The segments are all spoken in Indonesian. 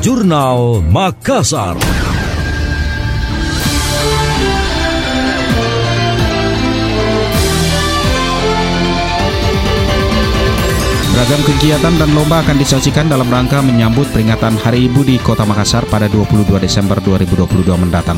Jurnal Makassar. Beragam kegiatan dan lomba akan disajikan dalam rangka menyambut peringatan Hari Ibu di Kota Makassar pada 22 Desember 2022 mendatang.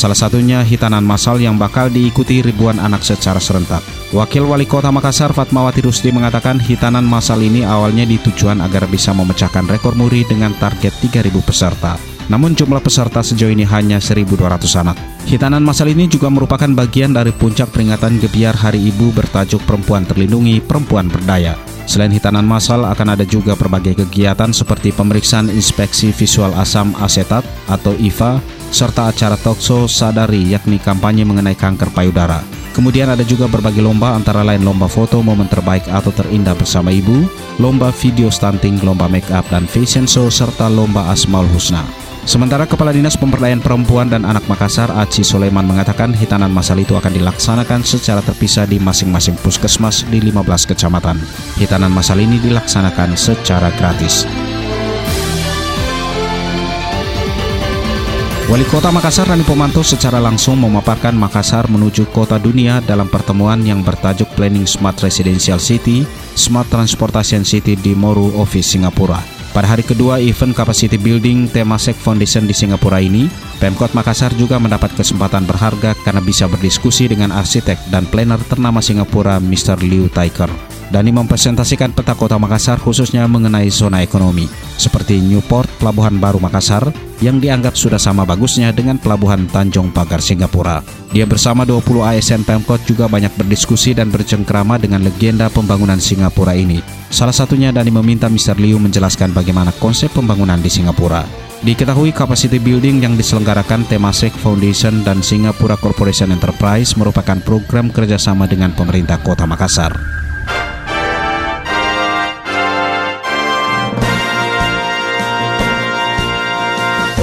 Salah satunya hitanan massal yang bakal diikuti ribuan anak secara serentak. Wakil Wali Kota Makassar Fatmawati Rusdi mengatakan hitanan massal ini awalnya ditujuan agar bisa memecahkan rekor muri dengan target 3.000 peserta. Namun jumlah peserta sejauh ini hanya 1.200 anak. Hitanan massal ini juga merupakan bagian dari puncak peringatan gebiar Hari Ibu bertajuk Perempuan Terlindungi, Perempuan Berdaya. Selain hitanan massal akan ada juga berbagai kegiatan seperti pemeriksaan inspeksi visual asam asetat atau IVA, serta acara talkshow sadari yakni kampanye mengenai kanker payudara. Kemudian ada juga berbagai lomba antara lain lomba foto momen terbaik atau terindah bersama ibu, lomba video stunting, lomba make up dan fashion show, serta lomba Asmaul Husna. Sementara Kepala Dinas Pemberdayaan Perempuan dan Anak Makassar, Aci Soleman mengatakan hitanan masal itu akan dilaksanakan secara terpisah di masing-masing puskesmas di 15 kecamatan. Hitanan masal ini dilaksanakan secara gratis. Wali Kota Makassar Rani Pomanto secara langsung memaparkan Makassar menuju kota dunia dalam pertemuan yang bertajuk Planning Smart Residential City, Smart Transportation City di Moru Office, Singapura. Pada hari kedua event Capacity Building Temasek Foundation di Singapura ini, Pemkot Makassar juga mendapat kesempatan berharga karena bisa berdiskusi dengan arsitek dan planner ternama Singapura Mr. Liu Taiker. Dani mempresentasikan peta kota Makassar khususnya mengenai zona ekonomi, seperti Newport, Pelabuhan Baru Makassar, yang dianggap sudah sama bagusnya dengan Pelabuhan Tanjung Pagar Singapura. Dia bersama 20 ASN Pemkot juga banyak berdiskusi dan bercengkrama dengan legenda pembangunan Singapura ini. Salah satunya Dani meminta Mr. Liu menjelaskan bagaimana konsep pembangunan di Singapura. Diketahui capacity building yang diselenggarakan Temasek Foundation dan Singapura Corporation Enterprise merupakan program kerjasama dengan pemerintah kota Makassar.